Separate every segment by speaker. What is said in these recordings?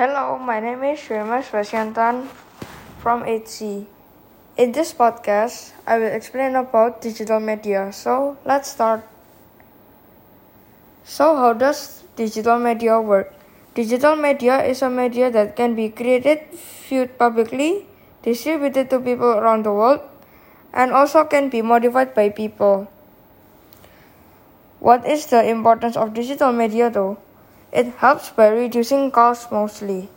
Speaker 1: Hello, my name is Shremas Vasyantan from HC. In this podcast, I will explain about digital media. So, let's start. So, how does digital media work? Digital media is a media that can be created, viewed publicly, distributed to people around the world, and also can be modified by people. What is the importance of digital media though? It helps by reducing costs mostly.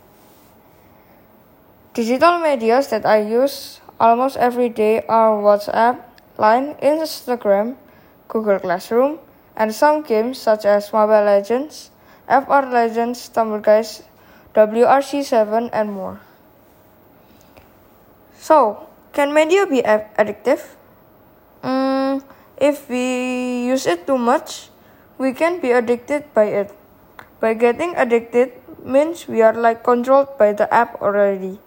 Speaker 1: Digital medias that I use almost every day are WhatsApp, Line, Instagram, Google Classroom, and some games such as Mobile Legends, FR Legends, Stumble Guys, WRC7, and more. So, can media be addictive? Mm, if we use it too much, we can be addicted by it. By getting addicted means we are like controlled by the app already.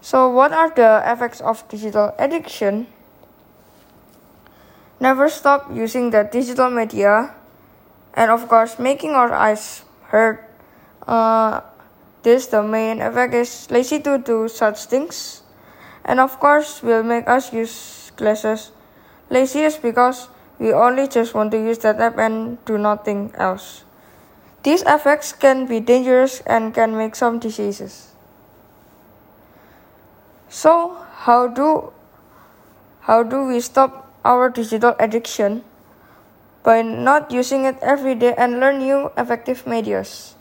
Speaker 1: So, what are the effects of digital addiction? Never stop using the digital media, and of course, making our eyes hurt. Uh, this the main effect is lazy to do such things, and of course, will make us use glasses. Lazy is because we only just want to use that app and do nothing else. These effects can be dangerous and can make some diseases. So, how do how do we stop our digital addiction? By not using it every day and learn new effective medias.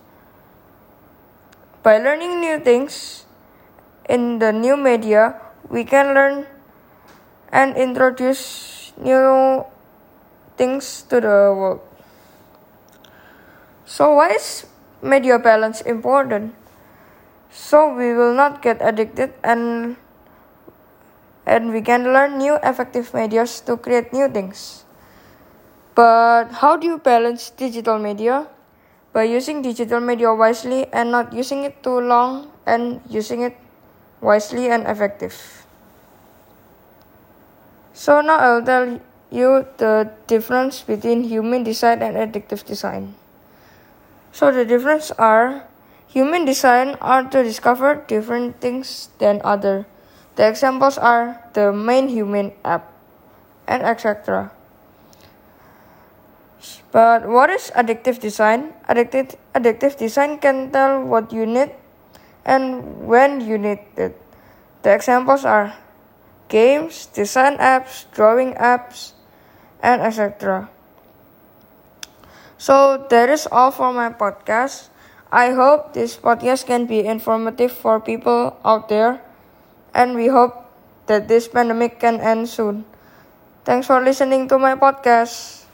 Speaker 1: By learning new things in the new media, we can learn and introduce new things to the world. So, why is media balance important? So we will not get addicted and and we can learn new effective medias to create new things. But how do you balance digital media? By using digital media wisely and not using it too long and using it wisely and effective. So now I'll tell you the difference between human design and addictive design. So the difference are human design are to discover different things than other. The examples are the main human app and etc. But what is addictive design? Addictive, addictive design can tell what you need and when you need it. The examples are games, design apps, drawing apps, and etc. So that is all for my podcast. I hope this podcast can be informative for people out there, and we hope that this pandemic can end soon. Thanks for listening to my podcast.